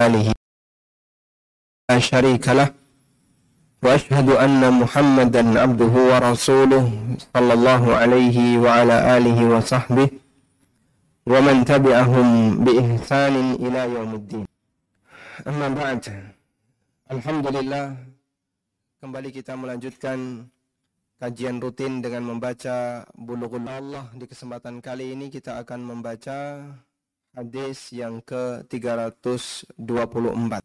آله لا شريك له وأشهد أن محمدا عبده ورسوله صلى الله عليه وعلى آله وصحبه ومن تبعهم بإحسان إلى يوم الدين أما بعد الحمد لله kembali kita melanjutkan kajian rutin dengan membaca Bulughul Allah di kesempatan kali ini kita akan membaca hadis yang ke-324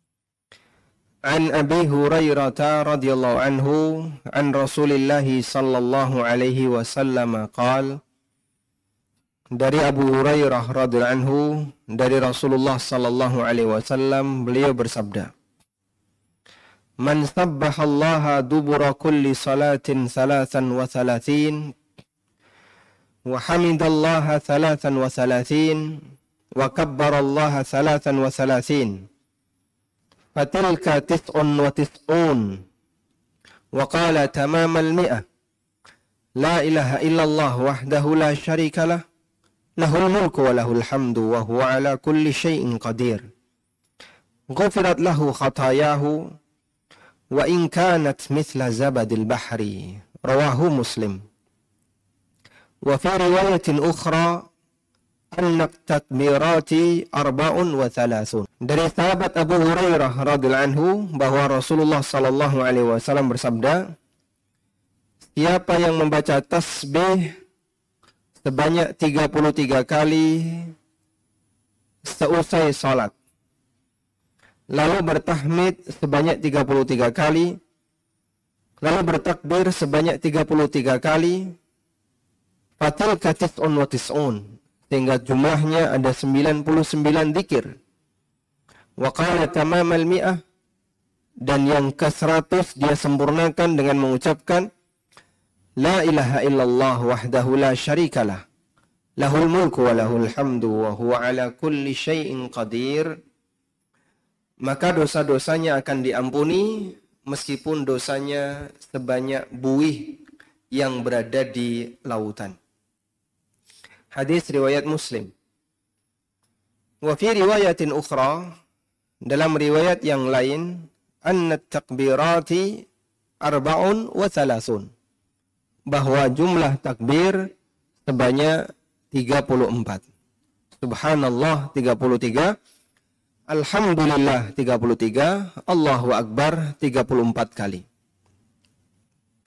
An Abi Hurairah radhiyallahu anhu an Rasulillah sallallahu alaihi wasallam qal dari Abu Hurairah radhiyallahu anhu dari Rasulullah sallallahu alaihi wasallam beliau bersabda Man sabbaha Allah dubura kulli salatin thalathan wa thalathin wa hamidallaha thalathan wa thalathin Allah thalathan wa thalathin فتلك تسع وتسعون. وقال تمام المئة. لا إله إلا الله وحده لا شريك له. له الملك وله الحمد وهو على كل شيء قدير. غفرت له خطاياه. وإن كانت مثل زبد البحر. رواه مسلم. وفي رواية أخرى Anak takbirati arba'un wa thalathun. Dari sahabat Abu Hurairah radhiyallahu anhu bahwa Rasulullah sallallahu alaihi wasallam bersabda, Siapa yang membaca tasbih sebanyak 33 kali seusai salat. Lalu bertahmid sebanyak 33 kali. Lalu bertakbir sebanyak 33 kali. Fatil katis'un wa tis'un sehingga jumlahnya ada 99 zikir. Wa qala tamamal mi'ah dan yang ke-100 dia sempurnakan dengan mengucapkan La ilaha illallah wahdahu la syarikalah lahul mulku wa lahul hamdu wa huwa ala kulli syai'in qadir maka dosa-dosanya akan diampuni meskipun dosanya sebanyak buih yang berada di lautan. Hadis riwayat Muslim. Wa riwayatin ukhra dalam riwayat yang lain anna takbirati arba'un wa bahwa jumlah takbir sebanyak 34. Subhanallah 33, Alhamdulillah 33, Allahu Akbar 34 kali.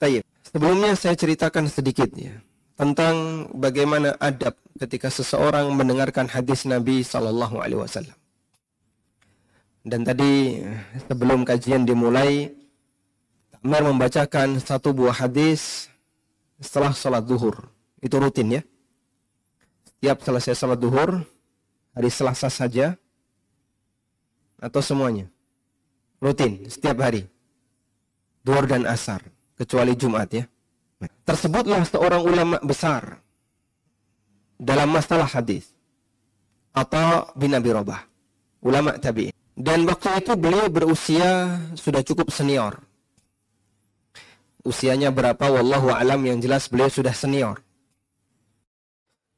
Tayyib. Sebelumnya saya ceritakan sedikit ya tentang bagaimana adab ketika seseorang mendengarkan hadis Nabi Sallallahu Alaihi Wasallam. Dan tadi sebelum kajian dimulai, Takmir membacakan satu buah hadis setelah sholat duhur. Itu rutin ya. Setiap selesai sholat duhur, hari Selasa saja, atau semuanya. Rutin, setiap hari. Duhur dan asar, kecuali Jumat ya. Tersebutlah seorang ulama besar dalam masalah hadis atau bin Abi Robah, ulama tabi'in. Dan waktu itu beliau berusia sudah cukup senior. Usianya berapa wallahu alam yang jelas beliau sudah senior.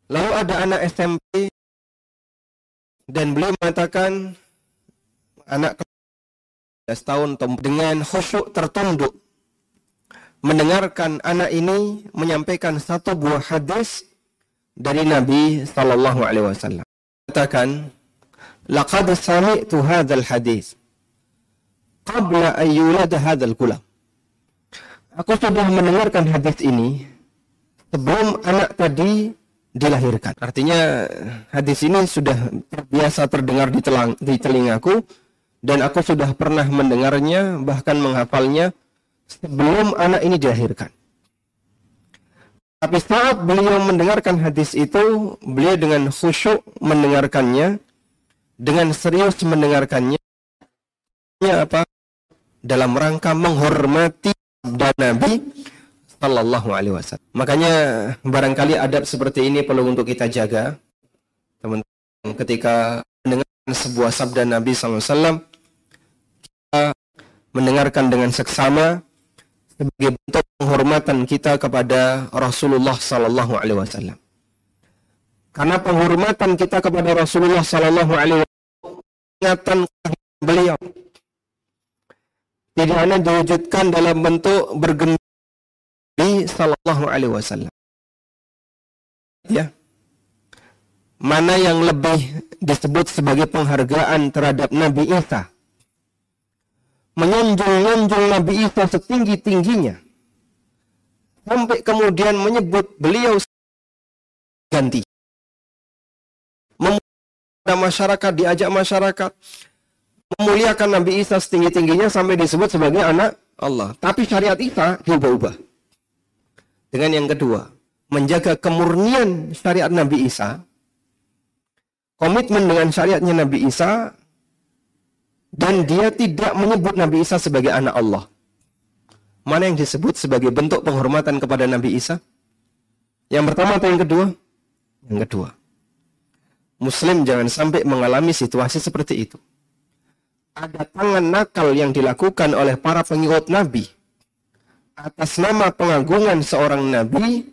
Lalu ada anak SMP dan beliau mengatakan anak 11 tahun dengan khusyuk tertunduk mendengarkan anak ini menyampaikan satu buah hadis dari Nabi sallallahu alaihi wasallam. Katakan, "Laqad sami'tu hadzal hadis qabla an yulad hadzal gulam." Aku sudah mendengarkan hadis ini sebelum anak tadi dilahirkan. Artinya hadis ini sudah biasa terdengar di, telang, di telingaku dan aku sudah pernah mendengarnya bahkan menghafalnya sebelum anak ini dilahirkan. Tapi saat beliau mendengarkan hadis itu, beliau dengan khusyuk mendengarkannya, dengan serius mendengarkannya, apa? Dalam rangka menghormati sabda Nabi Sallallahu Alaihi Wasallam. Makanya barangkali adab seperti ini perlu untuk kita jaga, teman-teman. Ketika mendengarkan sebuah sabda Nabi Sallallahu Alaihi Wasallam, kita mendengarkan dengan seksama, sebagai bentuk penghormatan kita kepada Rasulullah Sallallahu Alaihi Wasallam. Karena penghormatan kita kepada Rasulullah Sallallahu Alaihi Wasallam ingatan beliau tidak hanya diwujudkan dalam bentuk bergembira sallallahu alaihi wasallam. Ya. Mana yang lebih disebut sebagai penghargaan terhadap Nabi Isa? Menyanjung-nyanjung Nabi Isa setinggi-tingginya. Sampai kemudian menyebut beliau ganti. Memuliakan masyarakat, diajak masyarakat memuliakan Nabi Isa setinggi-tingginya sampai disebut sebagai anak Allah. Tapi syariat Isa diubah-ubah. Dengan yang kedua, menjaga kemurnian syariat Nabi Isa, komitmen dengan syariatnya Nabi Isa, dan dia tidak menyebut Nabi Isa sebagai anak Allah. Mana yang disebut sebagai bentuk penghormatan kepada Nabi Isa? Yang pertama atau yang kedua? Yang kedua. Muslim jangan sampai mengalami situasi seperti itu ada tangan nakal yang dilakukan oleh para pengikut Nabi atas nama pengagungan seorang Nabi,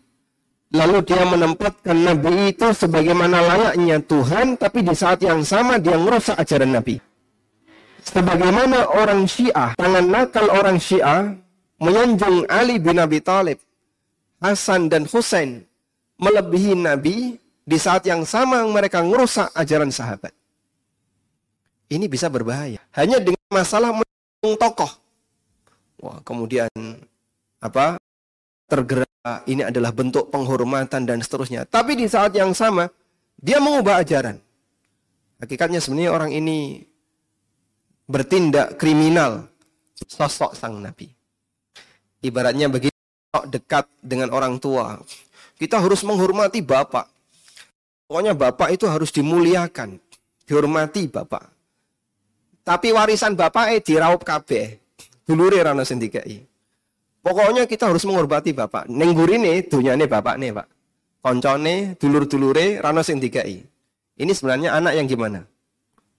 lalu dia menempatkan Nabi itu sebagaimana layaknya Tuhan, tapi di saat yang sama dia merusak ajaran Nabi. Sebagaimana orang Syiah, tangan nakal orang Syiah menyanjung Ali bin Abi Thalib, Hasan dan Husain melebihi Nabi, di saat yang sama mereka merusak ajaran sahabat. Ini bisa berbahaya. Hanya dengan masalah mendukung tokoh. Wah, kemudian apa? tergerak ini adalah bentuk penghormatan dan seterusnya. Tapi di saat yang sama dia mengubah ajaran. Hakikatnya sebenarnya orang ini bertindak kriminal sosok sang nabi. Ibaratnya begitu dekat dengan orang tua. Kita harus menghormati bapak. Pokoknya bapak itu harus dimuliakan, dihormati bapak. Tapi warisan bapak eh diraup kabeh. Dulure rana sing Pokoknya kita harus menghormati bapak. Ning gurine dunyane bapak nih, Pak. Koncone, dulur-dulure rana sing Ini sebenarnya anak yang gimana?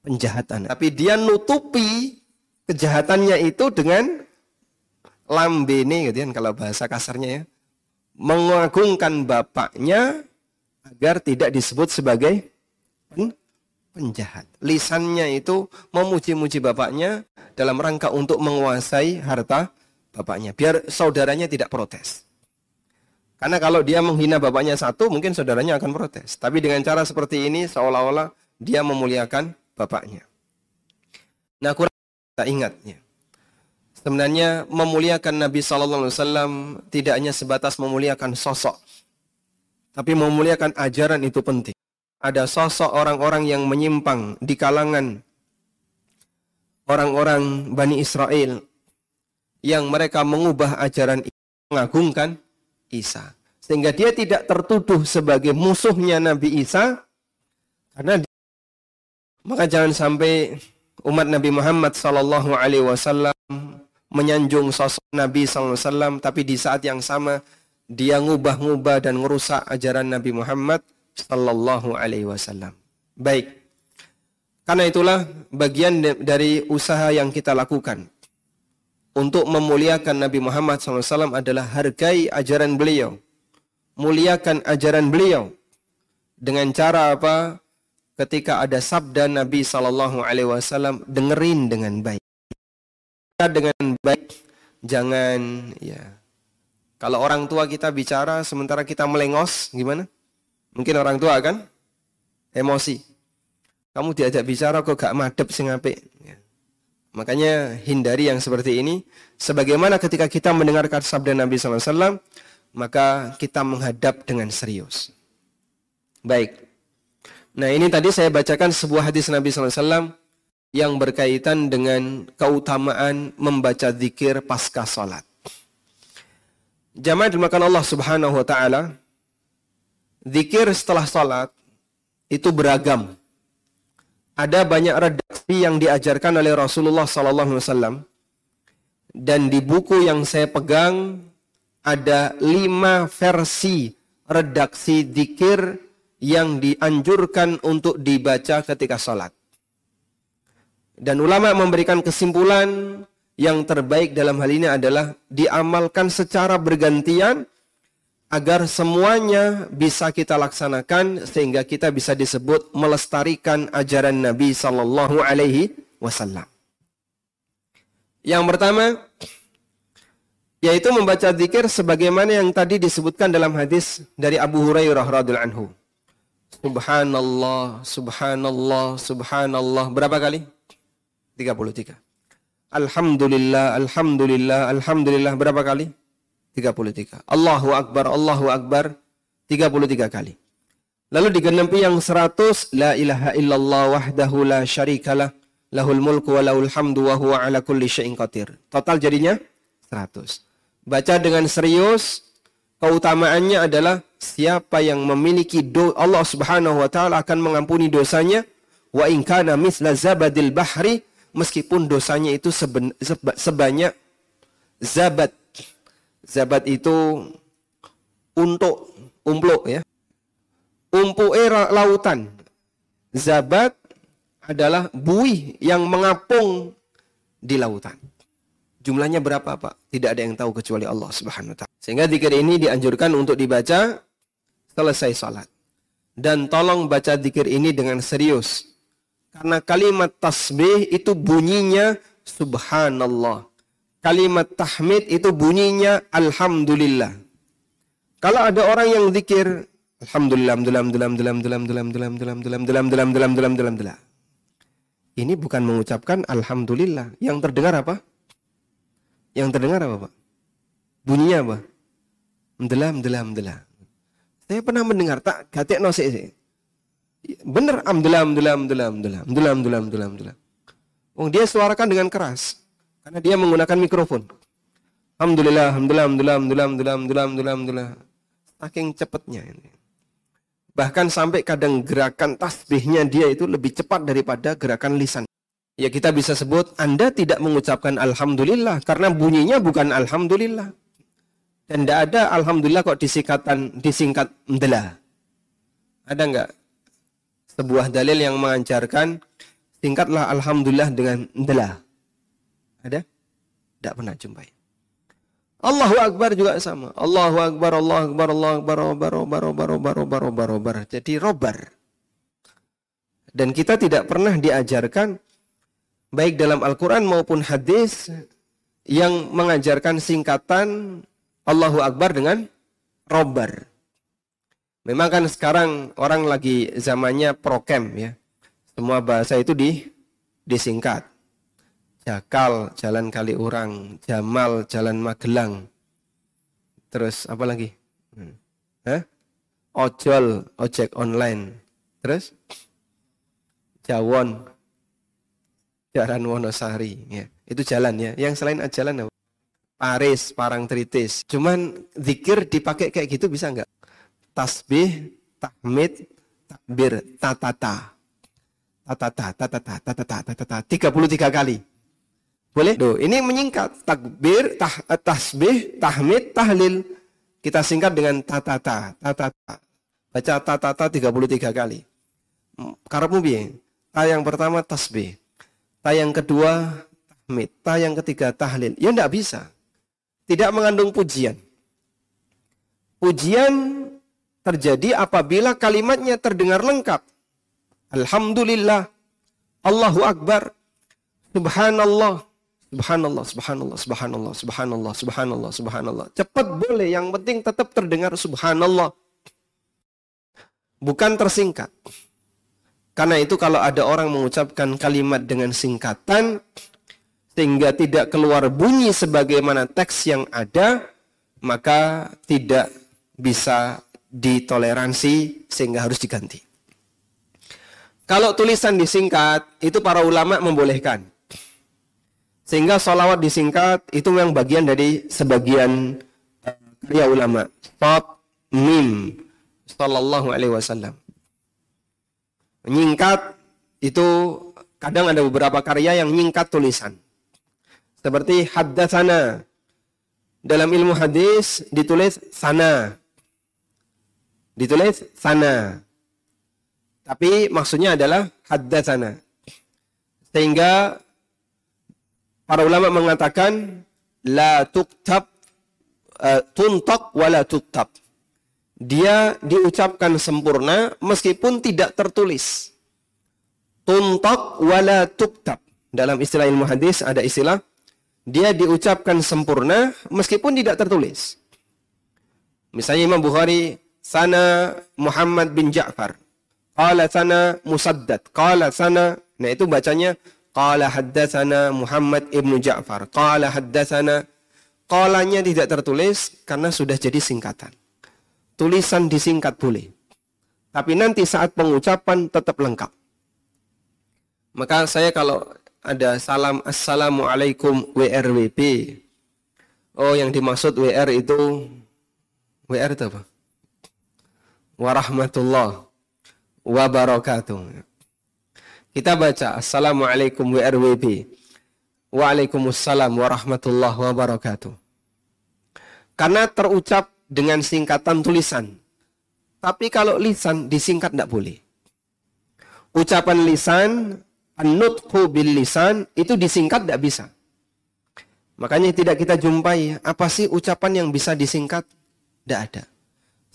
Penjahatan. Tapi dia nutupi kejahatannya itu dengan lambene gitu kan kalau bahasa kasarnya ya. Mengagungkan bapaknya agar tidak disebut sebagai penjahat. Lisannya itu memuji-muji bapaknya dalam rangka untuk menguasai harta bapaknya. Biar saudaranya tidak protes. Karena kalau dia menghina bapaknya satu, mungkin saudaranya akan protes. Tapi dengan cara seperti ini, seolah-olah dia memuliakan bapaknya. Nah, kurang kita ingatnya. Sebenarnya memuliakan Nabi Shallallahu Alaihi Wasallam tidak hanya sebatas memuliakan sosok, tapi memuliakan ajaran itu penting ada sosok orang-orang yang menyimpang di kalangan orang-orang Bani Israel yang mereka mengubah ajaran mengagungkan Isa sehingga dia tidak tertuduh sebagai musuhnya Nabi Isa karena maka jangan sampai umat Nabi Muhammad sallallahu alaihi wasallam menyanjung sosok Nabi sallallahu alaihi wasallam tapi di saat yang sama dia ngubah-ngubah dan merusak ajaran Nabi Muhammad sallallahu alaihi wasallam. Baik. Karena itulah bagian dari usaha yang kita lakukan untuk memuliakan Nabi Muhammad SAW adalah hargai ajaran beliau. Muliakan ajaran beliau. Dengan cara apa? Ketika ada sabda Nabi Sallallahu Alaihi Wasallam, dengerin dengan baik. Dengan baik, jangan ya. Kalau orang tua kita bicara sementara kita melengos, gimana? Mungkin orang tua kan emosi. Kamu diajak bicara kok gak madep sing. Ya. Makanya hindari yang seperti ini. Sebagaimana ketika kita mendengarkan sabda Nabi SAW, maka kita menghadap dengan serius. Baik. Nah ini tadi saya bacakan sebuah hadis Nabi SAW yang berkaitan dengan keutamaan membaca zikir pasca salat. Jamaah dimakan Allah Subhanahu wa taala, Zikir setelah sholat itu beragam. Ada banyak redaksi yang diajarkan oleh Rasulullah SAW. Dan di buku yang saya pegang ada lima versi redaksi zikir yang dianjurkan untuk dibaca ketika sholat. Dan ulama memberikan kesimpulan yang terbaik dalam hal ini adalah diamalkan secara bergantian agar semuanya bisa kita laksanakan sehingga kita bisa disebut melestarikan ajaran Nabi sallallahu alaihi wasallam. Yang pertama, yaitu membaca zikir sebagaimana yang tadi disebutkan dalam hadis dari Abu Hurairah radhiyallahu anhu. Subhanallah, subhanallah, subhanallah. Berapa kali? 33. Alhamdulillah, alhamdulillah, alhamdulillah. Berapa kali? 33. Allahu Akbar, Allahu Akbar. 33 kali. Lalu digenapi yang 100. La ilaha illallah wahdahu la syarikalah. Lahul mulku wa lahul hamdu wa huwa ala kulli syai'in qadir. Total jadinya 100. Baca dengan serius. Keutamaannya adalah siapa yang memiliki do Allah Subhanahu wa taala akan mengampuni dosanya wa in kana misla zabadil bahri meskipun dosanya itu seben, seba, sebanyak zabat. Zabat itu untuk umpluk ya. Umpuke lautan. Zabat adalah buih yang mengapung di lautan. Jumlahnya berapa, Pak? Tidak ada yang tahu kecuali Allah Subhanahu wa taala. Sehingga zikir ini dianjurkan untuk dibaca selesai salat. Dan tolong baca zikir ini dengan serius. Karena kalimat tasbih itu bunyinya subhanallah. Kalimat tahmid itu bunyinya alhamdulillah. Kalau ada orang yang zikir alhamdulillah, alhamdulillah, alhamdulillah, alhamdulillah, alhamdulillah, alhamdulillah, alhamdulillah, alhamdulillah, alhamdulillah. Ini bukan mengucapkan alhamdulillah. Yang terdengar apa? Yang terdengar apa Pak? Bunyinya apa? Mdelah, mdelah, mdelah. Saya pernah mendengar tak gatek no sih. Bener amdelah, amdelah, amdelah, amdelah, amdelah, amdelah, amdelah, amdelah. Oh, dia suarakan dengan keras karena dia menggunakan mikrofon. Alhamdulillah, alhamdulillah, alhamdulillah, alhamdulillah, alhamdulillah, alhamdulillah, alhamdulillah. Saking cepatnya ini. Bahkan sampai kadang gerakan tasbihnya dia itu lebih cepat daripada gerakan lisan ya kita bisa sebut Anda tidak mengucapkan Alhamdulillah karena bunyinya bukan Alhamdulillah. Dan tidak ada Alhamdulillah kok disingkatan disingkat mdela. Ada nggak sebuah dalil yang mengajarkan singkatlah Alhamdulillah dengan mdela? Ada? Tidak pernah jumpai. Allahu Akbar juga sama. Allahu Akbar, Allahu Akbar, Allahu Akbar, Akbar, Akbar, Akbar, Akbar, Akbar, Akbar, Akbar. Jadi robar. Dan kita tidak pernah diajarkan baik dalam Al-Quran maupun hadis yang mengajarkan singkatan Allahu Akbar dengan robar. Memang kan sekarang orang lagi zamannya prokem ya. Semua bahasa itu di disingkat. Jakal, jalan kali orang. Jamal, jalan Magelang. Terus apa lagi? Hmm. Hah? Ojol, ojek online. Terus? Jawon, Jalan Wonosari ya. Itu jalan ya. Yang selain jalan apa? Paris, Parangtritis. Cuman zikir dipakai kayak gitu bisa nggak? Tasbih, tahmid, takbir, tatata. Tatata, tatata, tatata, tatata. 33 kali. Boleh? Duh, ini menyingkat. Takbir, tah, tasbih, tahmid, tahlil. Kita singkat dengan tatata, tatata. Baca tatata 33 kali. Karepmu piye? Yang pertama tasbih. Ta yang kedua tahmid, ta yang ketiga tahlil. Ya tidak bisa. Tidak mengandung pujian. Pujian terjadi apabila kalimatnya terdengar lengkap. Alhamdulillah, Allahu Akbar, Subhanallah, Subhanallah, Subhanallah, Subhanallah, Subhanallah, Subhanallah, Subhanallah. Cepat boleh, yang penting tetap terdengar Subhanallah. Bukan tersingkat. Karena itu kalau ada orang mengucapkan kalimat dengan singkatan sehingga tidak keluar bunyi sebagaimana teks yang ada, maka tidak bisa ditoleransi sehingga harus diganti. Kalau tulisan disingkat, itu para ulama membolehkan. Sehingga sholawat disingkat, itu memang bagian dari sebagian eh, karya ulama. Fat mim, sallallahu alaihi wasallam. Menyingkat itu kadang ada beberapa karya yang nyingkat tulisan. Seperti haddatsana. Dalam ilmu hadis ditulis sana. Ditulis sana. Tapi maksudnya adalah haddatsana. Sehingga para ulama mengatakan la tuktab uh, tuntak wala tuktab dia diucapkan sempurna meskipun tidak tertulis. Tuntak wala tuktab. Dalam istilah ilmu hadis ada istilah dia diucapkan sempurna meskipun tidak tertulis. Misalnya Imam Bukhari sana Muhammad bin Ja'far. Qala sana Musaddad. Qala sana nah itu bacanya qala haddatsana Muhammad ibnu Ja'far. Qala haddatsana qalanya tidak tertulis karena sudah jadi singkatan. Tulisan disingkat boleh. Tapi nanti saat pengucapan tetap lengkap. Maka saya kalau ada salam assalamualaikum WRWP. Oh yang dimaksud WR itu WR itu apa? Warahmatullah wabarakatuh. Kita baca Assalamualaikum WRWB. Waalaikumsalam warahmatullahi wabarakatuh. Karena terucap dengan singkatan tulisan. Tapi kalau lisan disingkat tidak boleh. Ucapan lisan, anutku bil lisan, itu disingkat tidak bisa. Makanya tidak kita jumpai, apa sih ucapan yang bisa disingkat? Tidak ada.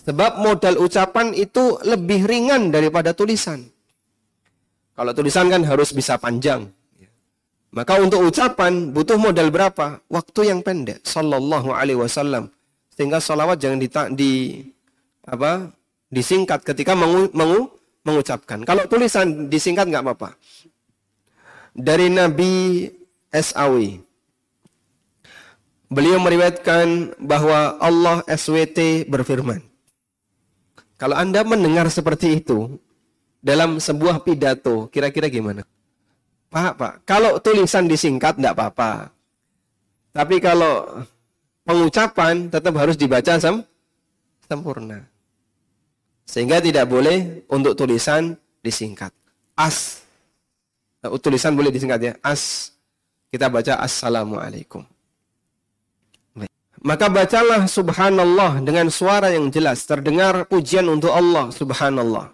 Sebab modal ucapan itu lebih ringan daripada tulisan. Kalau tulisan kan harus bisa panjang. Maka untuk ucapan butuh modal berapa? Waktu yang pendek. Sallallahu alaihi wasallam. Sehingga salawat jangan di, di apa disingkat ketika mengu, mengu, mengucapkan. Kalau tulisan disingkat nggak apa-apa. Dari Nabi SAW. Beliau meriwayatkan bahwa Allah SWT berfirman. Kalau Anda mendengar seperti itu dalam sebuah pidato, kira-kira gimana? Pak, Pak, kalau tulisan disingkat tidak apa-apa. Tapi kalau pengucapan tetap harus dibaca sem sempurna. Sehingga tidak boleh untuk tulisan disingkat. As. Nah, tulisan boleh disingkat ya. As. Kita baca Assalamualaikum. Maka bacalah subhanallah dengan suara yang jelas. Terdengar pujian untuk Allah subhanallah.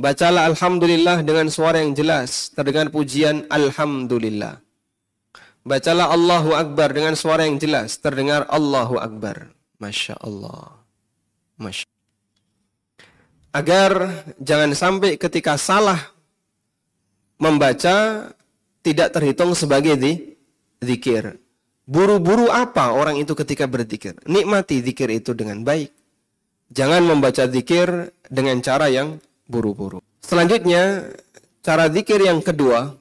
Bacalah alhamdulillah dengan suara yang jelas. Terdengar pujian alhamdulillah. Bacalah Allahu Akbar dengan suara yang jelas. Terdengar Allahu Akbar. Masya Allah. Masya Agar jangan sampai ketika salah membaca tidak terhitung sebagai di, zikir. Buru-buru apa orang itu ketika berzikir? Nikmati zikir itu dengan baik. Jangan membaca zikir dengan cara yang buru-buru. Selanjutnya, cara zikir yang kedua,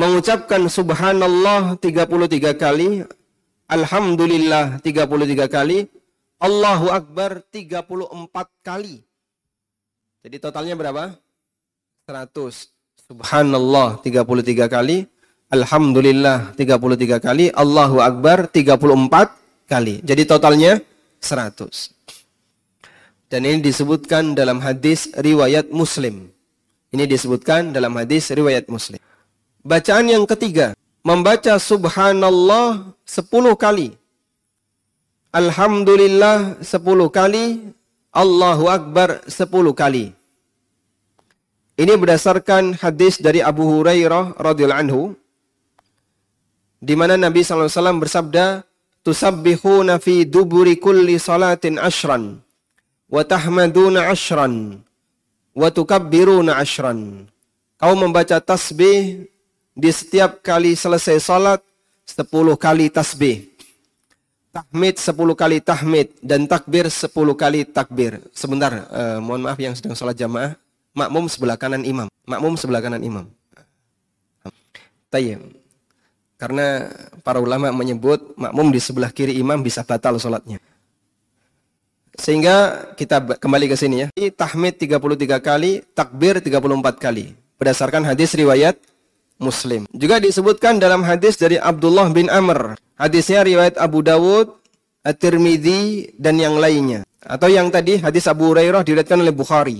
mengucapkan subhanallah 33 kali, alhamdulillah 33 kali, Allahu akbar 34 kali. Jadi totalnya berapa? 100. Subhanallah 33 kali, Alhamdulillah 33 kali, Allahu Akbar 34 kali. Jadi totalnya 100. Dan ini disebutkan dalam hadis riwayat Muslim. Ini disebutkan dalam hadis riwayat Muslim. Bacaan yang ketiga, membaca subhanallah 10 kali. Alhamdulillah 10 kali, Allahu Akbar 10 kali. Ini berdasarkan hadis dari Abu Hurairah radhiyallahu anhu di mana Nabi SAW bersabda, Tusabbihuna fi duburi kulli salatin ashran, wa tahmaduna ashran, wa tukabbiruna ashran. Kau membaca tasbih di setiap kali selesai salat, sepuluh kali tasbih. Tahmid sepuluh kali tahmid dan takbir sepuluh kali takbir. Sebentar, uh, mohon maaf yang sedang salat jamaah. Makmum sebelah kanan imam. Makmum sebelah kanan imam. Tayyib. Karena para ulama menyebut makmum di sebelah kiri imam bisa batal sholatnya. Sehingga kita kembali ke sini ya. Tahmid 33 kali, takbir 34 kali. Berdasarkan hadis riwayat Muslim. Juga disebutkan dalam hadis dari Abdullah bin Amr. Hadisnya riwayat Abu Dawud, At-Tirmidzi dan yang lainnya. Atau yang tadi hadis Abu Hurairah diriwayatkan oleh Bukhari.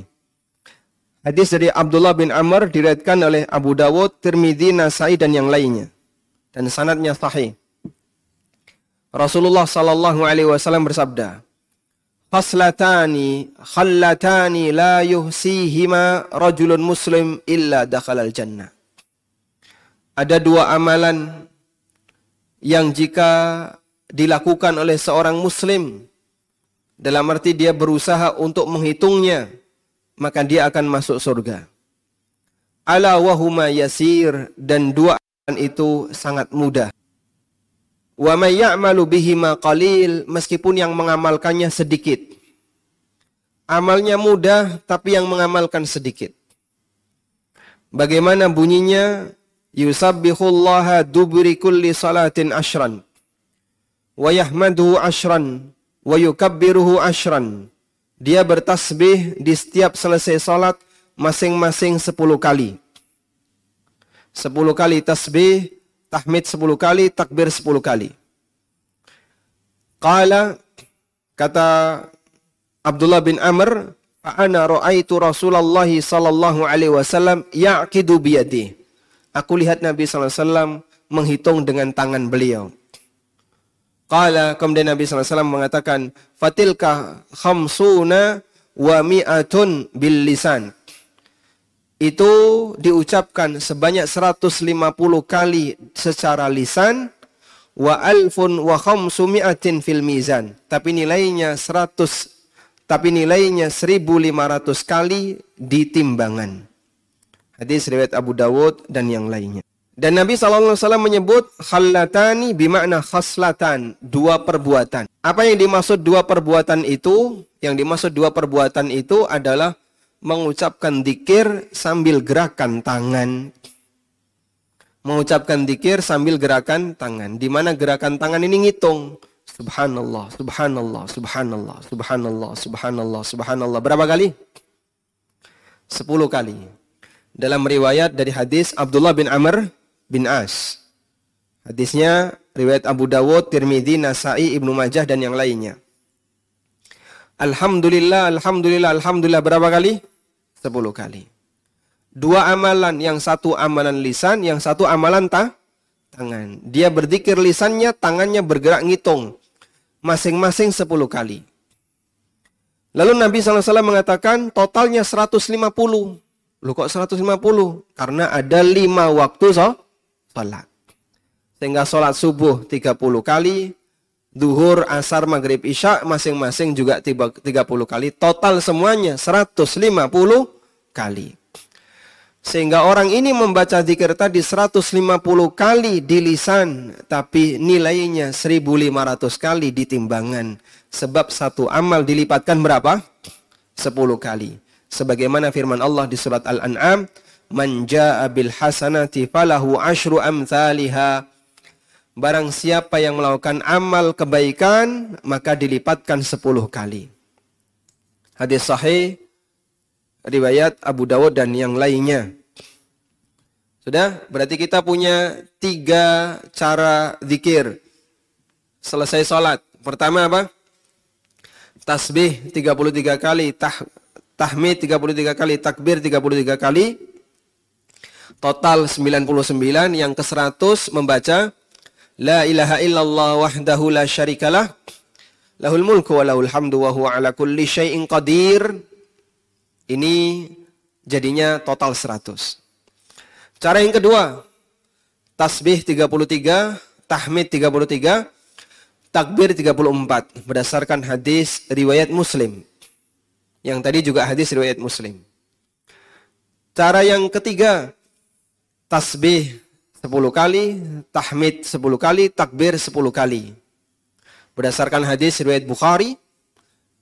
Hadis dari Abdullah bin Amr diriwayatkan oleh Abu Dawud, Tirmidzi, Nasai dan yang lainnya dan sanadnya sahih. Rasulullah sallallahu alaihi wasallam bersabda, "Khaslatani khallatani la yuhsihima rajulun muslim illa dakhalal jannah." Ada dua amalan yang jika dilakukan oleh seorang muslim dalam arti dia berusaha untuk menghitungnya maka dia akan masuk surga. Ala wahuma yasir dan dua itu sangat mudah. Wa may ya'malu bihi qalil meskipun yang mengamalkannya sedikit. Amalnya mudah tapi yang mengamalkan sedikit. Bagaimana bunyinya? Yusabbihullaha dubri kulli salatin ashran. Wa yahmaduhu ashran. Wa yukabbiruhu ashran. Dia bertasbih di setiap selesai salat masing-masing sepuluh kali. Sepuluh kali tasbih, tahmid sepuluh kali, takbir sepuluh kali. Qala, kata Abdullah bin Amr, Ana ra'aitu Rasulullah sallallahu alaihi wasallam yaqidu biyadi. Aku lihat Nabi wasallam menghitung dengan tangan beliau. Qala kemudian Nabi wasallam mengatakan, "Fatilka khamsuna wa mi'atun bil lisan." Itu diucapkan sebanyak 150 kali secara lisan wa alfun wa khamsumi'atin fil mizan. Tapi nilainya 100 tapi nilainya 1500 kali di timbangan. Hadis riwayat Abu Dawud dan yang lainnya. Dan Nabi SAW menyebut khallatani bimakna khaslatan, dua perbuatan. Apa yang dimaksud dua perbuatan itu? Yang dimaksud dua perbuatan itu adalah mengucapkan dikir sambil gerakan tangan. Mengucapkan dikir sambil gerakan tangan. Di mana gerakan tangan ini ngitung. Subhanallah, subhanallah, subhanallah, subhanallah, subhanallah, subhanallah. Berapa kali? Sepuluh kali. Dalam riwayat dari hadis Abdullah bin Amr bin As. Hadisnya riwayat Abu Dawud, Tirmidzi, Nasai, Ibnu Majah dan yang lainnya. Alhamdulillah, alhamdulillah, alhamdulillah berapa kali? Sepuluh kali. Dua amalan, yang satu amalan lisan, yang satu amalan ta tangan. Dia berzikir lisannya, tangannya bergerak ngitung masing-masing 10 kali. Lalu Nabi SAW mengatakan totalnya 150. Lu kok 150? Karena ada 5 waktu so, sholat. Sehingga sholat subuh 30 kali, duhur, asar, maghrib, isya masing-masing juga 30 kali. Total semuanya 150 kali. Sehingga orang ini membaca zikir tadi 150 kali di lisan, tapi nilainya 1500 kali di timbangan. Sebab satu amal dilipatkan berapa? 10 kali. Sebagaimana firman Allah di surat Al-An'am, "Man jaa bil hasanati falahu asyru amthaliha." Barang siapa yang melakukan amal kebaikan, maka dilipatkan 10 kali. Hadis sahih riwayat Abu Dawud dan yang lainnya. Sudah? Berarti kita punya tiga cara zikir. Selesai sholat. Pertama apa? Tasbih 33 kali, tah, tahmid 33 kali, takbir 33 kali. Total 99, yang ke 100 membaca La ilaha illallah wahdahu la syarikalah. Lahul mulku wa lahul hamdu wa huwa ala kulli syai'in qadir. Ini jadinya total 100. Cara yang kedua, tasbih 33, tahmid 33, takbir 34 berdasarkan hadis riwayat Muslim. Yang tadi juga hadis riwayat Muslim. Cara yang ketiga, tasbih 10 kali, tahmid 10 kali, takbir 10 kali. Berdasarkan hadis riwayat Bukhari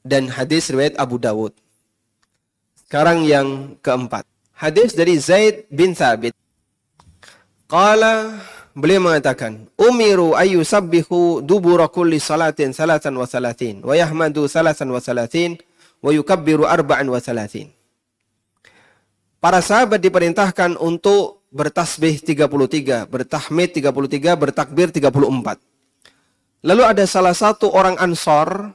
dan hadis riwayat Abu Dawud. Sekarang yang keempat. Hadis dari Zaid bin Thabit. Qala beliau mengatakan, "Umiru ayu sabbihu dubura kulli salatin salatan wa salatin wa yahmadu salatan wa salatin wa yukabbiru arba'an wa salatin." Para sahabat diperintahkan untuk bertasbih 33, bertahmid 33, bertakbir 34. Lalu ada salah satu orang Ansor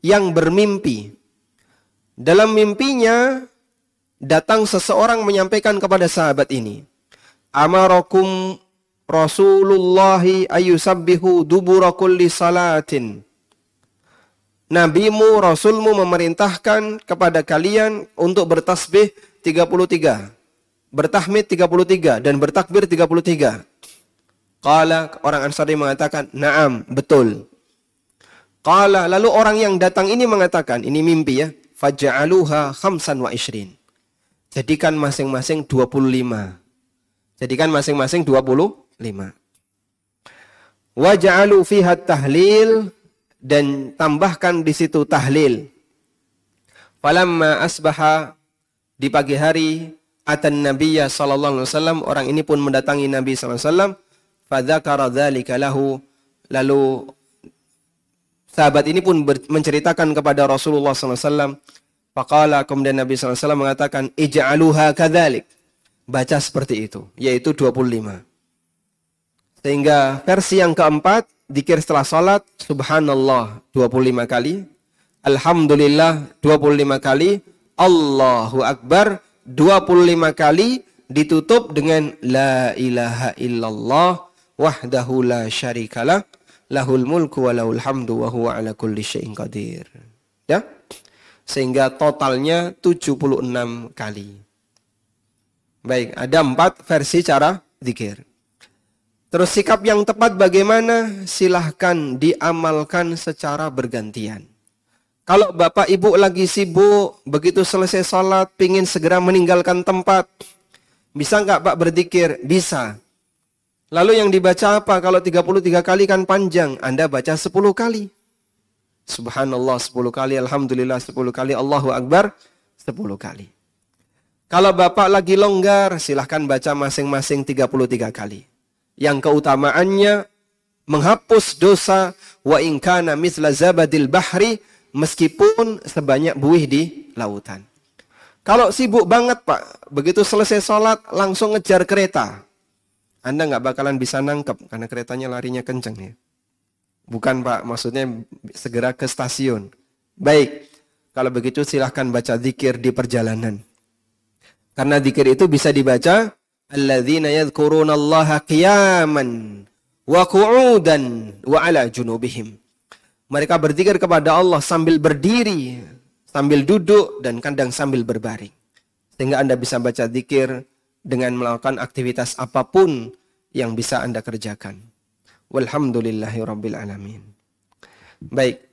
yang bermimpi dalam mimpinya datang seseorang menyampaikan kepada sahabat ini, "Amarakum Rasulullah ayusabbihu dubura kulli salatin." Nabimu, Rasulmu memerintahkan kepada kalian untuk bertasbih 33, bertahmid 33 dan bertakbir 33. Qala orang Ansari mengatakan, "Na'am, betul." Qala lalu orang yang datang ini mengatakan, ini mimpi ya faja'aluha khamsan wa ishrin. Jadikan masing-masing 25. Jadikan masing-masing 25. Waja'alu fiha tahlil dan tambahkan di situ tahlil. Falamma asbaha di pagi hari atan nabiyya sallallahu alaihi wasallam orang ini pun mendatangi Nabi sallallahu alaihi wasallam dzalika lahu lalu sahabat ini pun menceritakan kepada Rasulullah sallallahu alaihi wasallam faqala kemudian Nabi sallallahu alaihi wasallam mengatakan ij'aluha kadzalik baca seperti itu yaitu 25 sehingga versi yang keempat dikir setelah salat subhanallah 25 kali alhamdulillah 25 kali Allahu Akbar 25 kali ditutup dengan la ilaha illallah wahdahu la syarikalah lahul mulku wa lahul hamdu wa huwa ala kulli syai'in qadir. Ya. Sehingga totalnya 76 kali. Baik, ada empat versi cara zikir. Terus sikap yang tepat bagaimana? Silahkan diamalkan secara bergantian. Kalau bapak ibu lagi sibuk, begitu selesai sholat, pingin segera meninggalkan tempat. Bisa nggak pak berzikir? Bisa. Lalu yang dibaca apa? Kalau 33 kali kan panjang. Anda baca 10 kali. Subhanallah 10 kali, Alhamdulillah 10 kali, Allahu Akbar 10 kali. Kalau bapak lagi longgar, silahkan baca masing-masing 33 kali. Yang keutamaannya menghapus dosa wa inkana misla zabadil bahri meskipun sebanyak buih di lautan. Kalau sibuk banget Pak, begitu selesai sholat langsung ngejar kereta. Anda nggak bakalan bisa nangkep karena keretanya larinya kenceng ya. Bukan Pak, maksudnya segera ke stasiun. Baik, kalau begitu silahkan baca zikir di perjalanan. Karena zikir itu bisa dibaca alladzina yadhkuruna Allah qiyaman wa qu'udan wa. Mereka berzikir kepada Allah sambil berdiri, sambil duduk, dan kadang sambil berbaring. Sehingga Anda bisa baca zikir dengan melakukan aktivitas apa pun yang bisa Anda kerjakan. Walhamdulillahi alamin. Baik.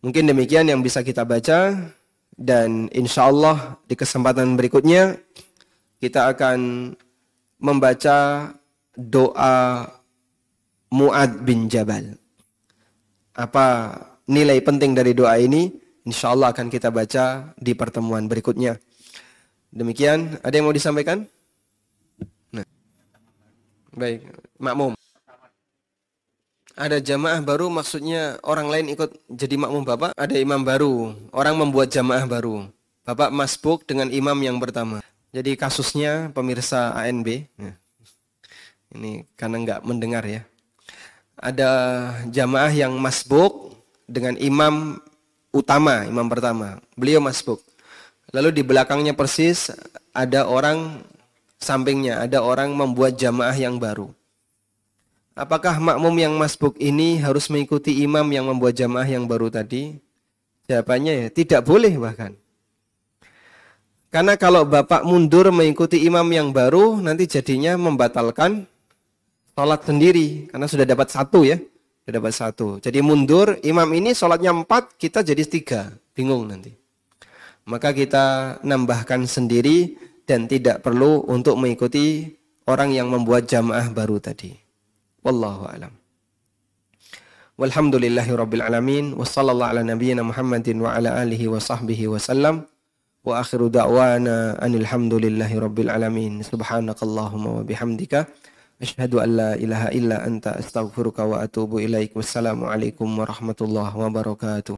Mungkin demikian yang bisa kita baca. Dan insya Allah di kesempatan berikutnya kita akan membaca doa Mu'ad bin Jabal apa nilai penting dari doa ini insya Allah akan kita baca di pertemuan berikutnya. Demikian, ada yang mau disampaikan? Nah. Baik, makmum. Ada jamaah baru maksudnya orang lain ikut jadi makmum Bapak? Ada imam baru, orang membuat jamaah baru. Bapak masbuk dengan imam yang pertama. Jadi kasusnya pemirsa ANB. Nah. Ini karena nggak mendengar ya ada jamaah yang masbuk dengan imam utama, imam pertama. Beliau masbuk. Lalu di belakangnya persis ada orang sampingnya, ada orang membuat jamaah yang baru. Apakah makmum yang masbuk ini harus mengikuti imam yang membuat jamaah yang baru tadi? Jawabannya ya, tidak boleh bahkan. Karena kalau bapak mundur mengikuti imam yang baru, nanti jadinya membatalkan sholat sendiri. Karena sudah dapat satu ya sudah dapat satu. Jadi mundur imam ini sholatnya empat kita jadi tiga. Bingung nanti. Maka kita nambahkan sendiri dan tidak perlu untuk mengikuti orang yang membuat jamaah baru tadi. Wallahu alam. Walhamdulillahi rabbil alamin. Wa ala nabiyyina muhammadin wa ala alihi wa sahbihi wa wa akhiru da'wana anil hamdulillahi rabbil alamin subhanakallahumma wa bihamdika Asyhadu an la ilaha illa anta astaghfiruka wa atubu ilaik. Wassalamualaikum warahmatullahi wabarakatuh.